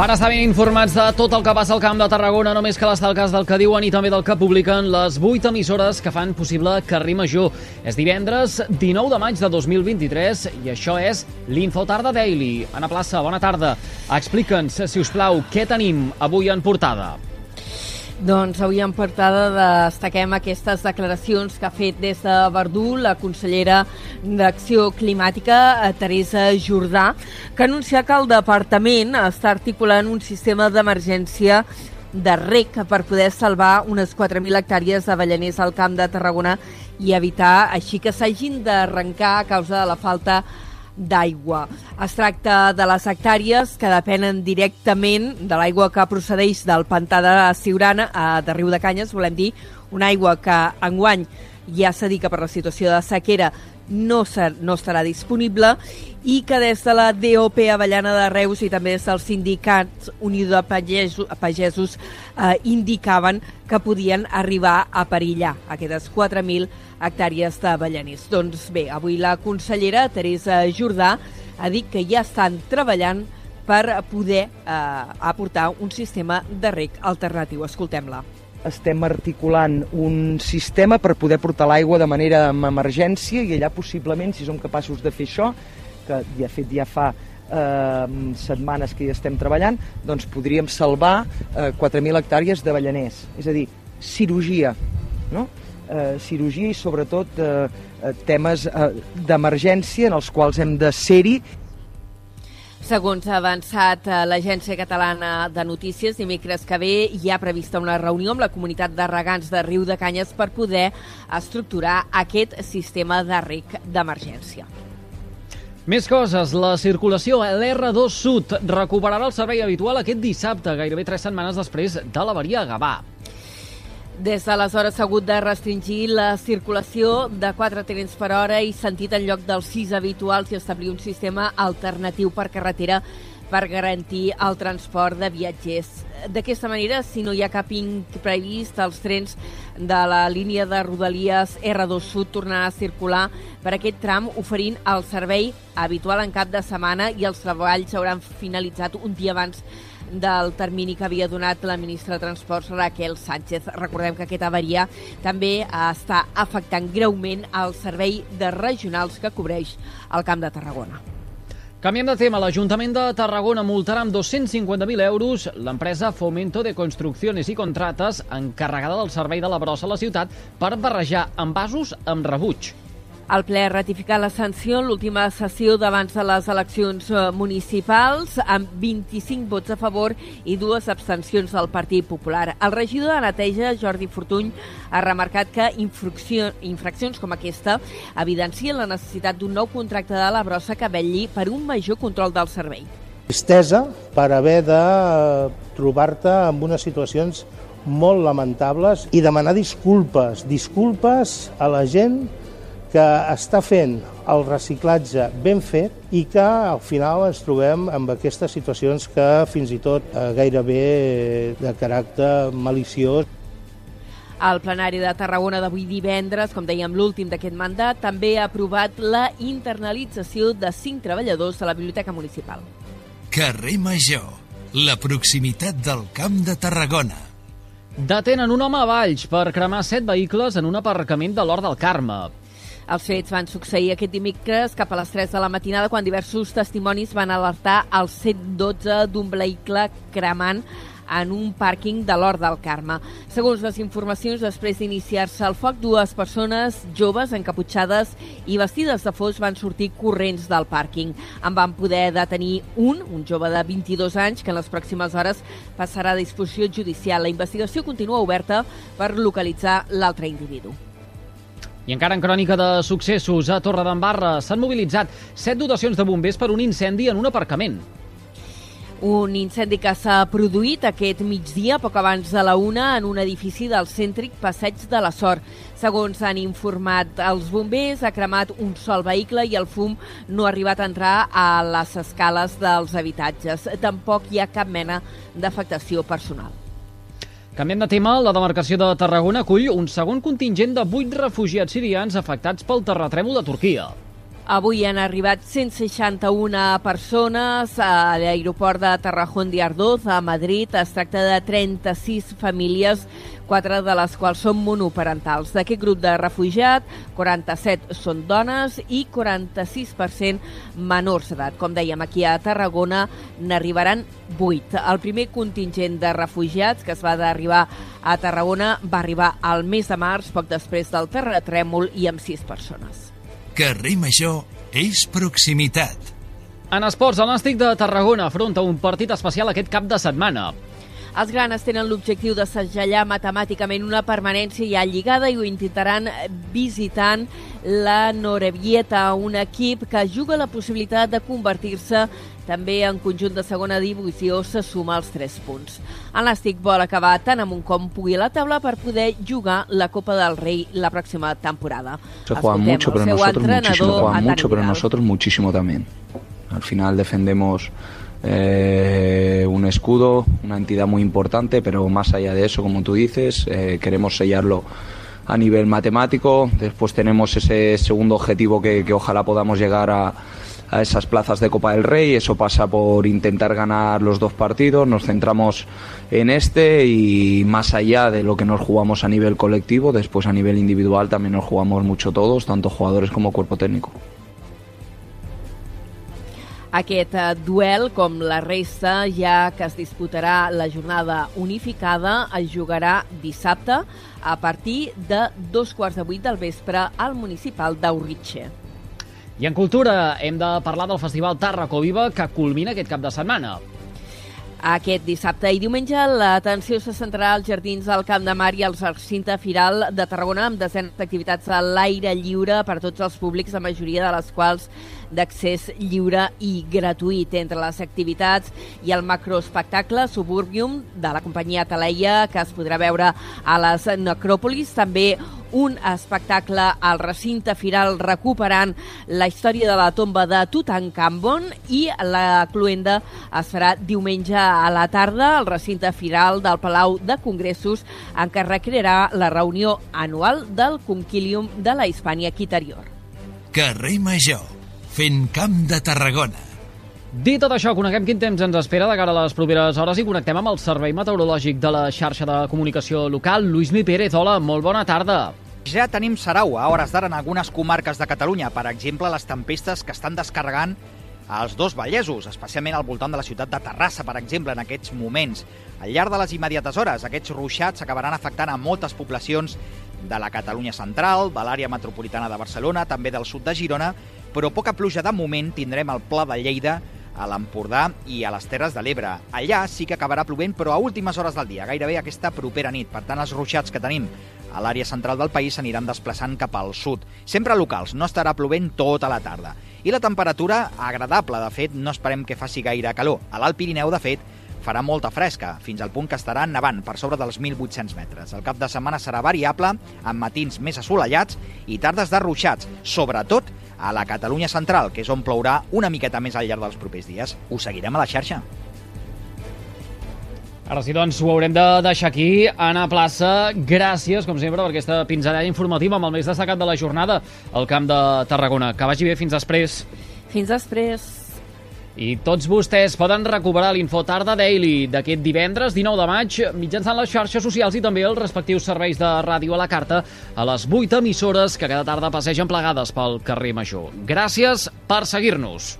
Per estar ben informats de tot el que passa al Camp de Tarragona, només que les talques del que diuen i també del que publiquen les 8 emissores que fan possible Carrer Major. És divendres 19 de maig de 2023 i això és l'Infotarda Daily. Anna Plaça, bona tarda. Explica'ns, si us plau, què tenim avui en portada. Doncs avui en portada destaquem aquestes declaracions que ha fet des de Verdú la consellera d'Acció Climàtica, eh, Teresa Jordà, que anuncia que el departament està articulant un sistema d'emergència de rec per poder salvar unes 4.000 hectàrees d'avellaners al Camp de Tarragona i evitar així que s'hagin d'arrencar a causa de la falta d'aigua. Es tracta de les hectàrees que depenen directament de l'aigua que procedeix del pantà de Siurana, a, de Riu de Canyes, volem dir, una aigua que enguany ja que per la situació de sequera no, ser, no estarà disponible i que des de la DOP Avellana de Reus i també des dels sindicats Unió de Pagesos, Pagesos eh, indicaven que podien arribar a perillar aquestes 4.000 hectàrees d'avellaners. Doncs bé, avui la consellera Teresa Jordà ha dit que ja estan treballant per poder eh, aportar un sistema de rec alternatiu. Escoltem-la estem articulant un sistema per poder portar l'aigua de manera amb emergència i allà possiblement, si som capaços de fer això, que de fet ja fa eh, setmanes que hi estem treballant, doncs podríem salvar eh, 4.000 hectàrees d'avellaners. És a dir, cirurgia, no? Eh, cirurgia i sobretot eh, eh temes eh, d'emergència en els quals hem de ser-hi Segons ha avançat eh, l'Agència Catalana de Notícies, dimecres que ve hi ha prevista una reunió amb la comunitat de regants de Riu de Canyes per poder estructurar aquest sistema de rec d'emergència. Més coses. La circulació a l'R2 Sud recuperarà el servei habitual aquest dissabte, gairebé tres setmanes després de l'averia a Gavà. Des d'aleshores s'ha hagut de restringir la circulació de 4 trens per hora i sentit en lloc dels 6 habituals i establir un sistema alternatiu per carretera per garantir el transport de viatgers. D'aquesta manera, si no hi ha cap previst, els trens de la línia de Rodalies R2 Sud tornaran a circular per aquest tram oferint el servei habitual en cap de setmana i els treballs hauran finalitzat un dia abans del termini que havia donat la ministra de Transports, Raquel Sánchez. Recordem que aquesta avaria també està afectant greument el servei de regionals que cobreix el Camp de Tarragona. Canviem de tema. L'Ajuntament de Tarragona multarà amb 250.000 euros l'empresa Fomento de Construcciones i Contrates encarregada del servei de la brossa a la ciutat per barrejar envasos amb rebuig. El ple ha ratificat la sanció en l'última sessió d'abans de les eleccions eh, municipals amb 25 vots a favor i dues abstencions del Partit Popular. El regidor de neteja, Jordi Fortuny, ha remarcat que infraccions com aquesta evidencien la necessitat d'un nou contracte de la brossa que vetlli per un major control del servei. Tristesa per haver de trobar-te amb unes situacions molt lamentables i demanar disculpes, disculpes a la gent que està fent el reciclatge ben fet i que al final ens trobem amb aquestes situacions que fins i tot eh, gairebé de caràcter maliciós. El plenari de Tarragona d'avui divendres, com dèiem l'últim d'aquest mandat, també ha aprovat la internalització de cinc treballadors de la Biblioteca Municipal. Carrer Major, la proximitat del Camp de Tarragona. Detenen un home a Valls per cremar set vehicles en un aparcament de l'Hort del Carme. Els fets van succeir aquest dimecres cap a les 3 de la matinada quan diversos testimonis van alertar el 112 d'un vehicle cremant en un pàrquing de l'Hort del Carme. Segons les informacions, després d'iniciar-se el foc, dues persones joves encaputxades i vestides de fos van sortir corrents del pàrquing. En van poder detenir un, un jove de 22 anys, que en les pròximes hores passarà a disposició judicial. La investigació continua oberta per localitzar l'altre individu. I encara en crònica de successos, a Torredembarra s'han mobilitzat set dotacions de bombers per un incendi en un aparcament. Un incendi que s'ha produït aquest migdia, poc abans de la una, en un edifici del cèntric Passeig de la Sort. Segons han informat els bombers, ha cremat un sol vehicle i el fum no ha arribat a entrar a les escales dels habitatges. Tampoc hi ha cap mena d'afectació personal. Canviem de tema, la demarcació de Tarragona acull un segon contingent de 8 refugiats sirians afectats pel terratrèmol de Turquia. Avui han arribat 161 persones a l'aeroport de Tarrajón de Ardoz, a Madrid. Es tracta de 36 famílies, quatre de les quals són monoparentals. D'aquest grup de refugiat, 47 són dones i 46% menors d'edat. Com dèiem, aquí a Tarragona n'arribaran 8. El primer contingent de refugiats que es va d'arribar a Tarragona va arribar al mes de març, poc després del terratrèmol, i amb 6 persones. Carrer Major és proximitat. En esports, el Nàstic de Tarragona afronta un partit especial aquest cap de setmana. Els granes tenen l'objectiu de segellar matemàticament una permanència ja lligada i ho intentaran visitant la Norevieta, un equip que juga la possibilitat de convertir-se també en conjunt de segona divisió se suma els 3 punts. El Nàstic vol acabar tant amb un com pugui la taula per poder jugar la Copa del Rei la pròxima temporada. Se juegan mucho, pero nosotros muchísimo, juegan mucho, pero nosotros muchísimo también. Al final defendemos eh, un escudo, una entidad muy importante, pero más allá de eso, como tú dices, eh, queremos sellarlo a nivel matemático. Después tenemos ese segundo objetivo que, que ojalá podamos llegar a, a esas plazas de Copa del Rey. Eso pasa por intentar ganar los dos partidos. Nos centramos en este y más allá de lo que nos jugamos a nivel colectivo, después a nivel individual también nos jugamos mucho todos, tanto jugadores como cuerpo técnico. Aquest eh, duel, com la resta, ja que es disputarà la jornada unificada, es jugarà dissabte a partir de dos quarts de vuit del vespre al municipal d'Aurritxe. I en cultura hem de parlar del Festival Tarraco Viva que culmina aquest cap de setmana. Aquest dissabte i diumenge l'atenció se centrarà als jardins del Camp de Mar i al recinte firal de Tarragona amb desenes d'activitats a l'aire lliure per a tots els públics, la majoria de les quals d'accés lliure i gratuït. Entre les activitats i el macroespectacle Suburbium de la companyia Taleia, que es podrà veure a les necròpolis, també un espectacle al recinte firal recuperant la història de la tomba de Tutankhamon i la cluenda es farà diumenge a la tarda al recinte firal del Palau de Congressos en què recrearà la reunió anual del Conquilium de la Hispània Quiterior. Carrer Major, fent camp de Tarragona. Dit tot això, coneguem quin temps ens espera de cara a les properes hores i connectem amb el Servei Meteorològic de la xarxa de comunicació local. Luismi Pérez, hola, molt bona tarda. Ja tenim Sarau a hores d'ara en algunes comarques de Catalunya. Per exemple, les tempestes que estan descarregant als dos Vallesos, especialment al voltant de la ciutat de Terrassa, per exemple, en aquests moments. Al llarg de les immediates hores, aquests ruixats acabaran afectant a moltes poblacions de la Catalunya central, de l'àrea metropolitana de Barcelona, també del sud de Girona, però poca pluja de moment tindrem al Pla de Lleida, a l'Empordà i a les Terres de l'Ebre. Allà sí que acabarà plovent, però a últimes hores del dia, gairebé aquesta propera nit. Per tant, els ruixats que tenim a l'àrea central del país s'aniran desplaçant cap al sud. Sempre locals, no estarà plovent tota la tarda. I la temperatura agradable, de fet, no esperem que faci gaire calor. A l'Alt Pirineu, de fet, farà molta fresca, fins al punt que estarà nevant per sobre dels 1.800 metres. El cap de setmana serà variable, amb matins més assolellats i tardes de ruixats, sobretot a la Catalunya central, que és on plourà una miqueta més al llarg dels propers dies. Ho seguirem a la xarxa. Ara sí, doncs, ho haurem de deixar aquí. Anna Plaça, gràcies, com sempre, per aquesta pinzellada informativa amb el més destacat de la jornada al Camp de Tarragona. Que vagi bé, fins després. Fins després. I tots vostès poden recuperar l'Info Tarda Daily d'aquest divendres 19 de maig mitjançant les xarxes socials i també els respectius serveis de ràdio a la carta a les 8 emissores que cada tarda passegen plegades pel carrer Major. Gràcies per seguir-nos.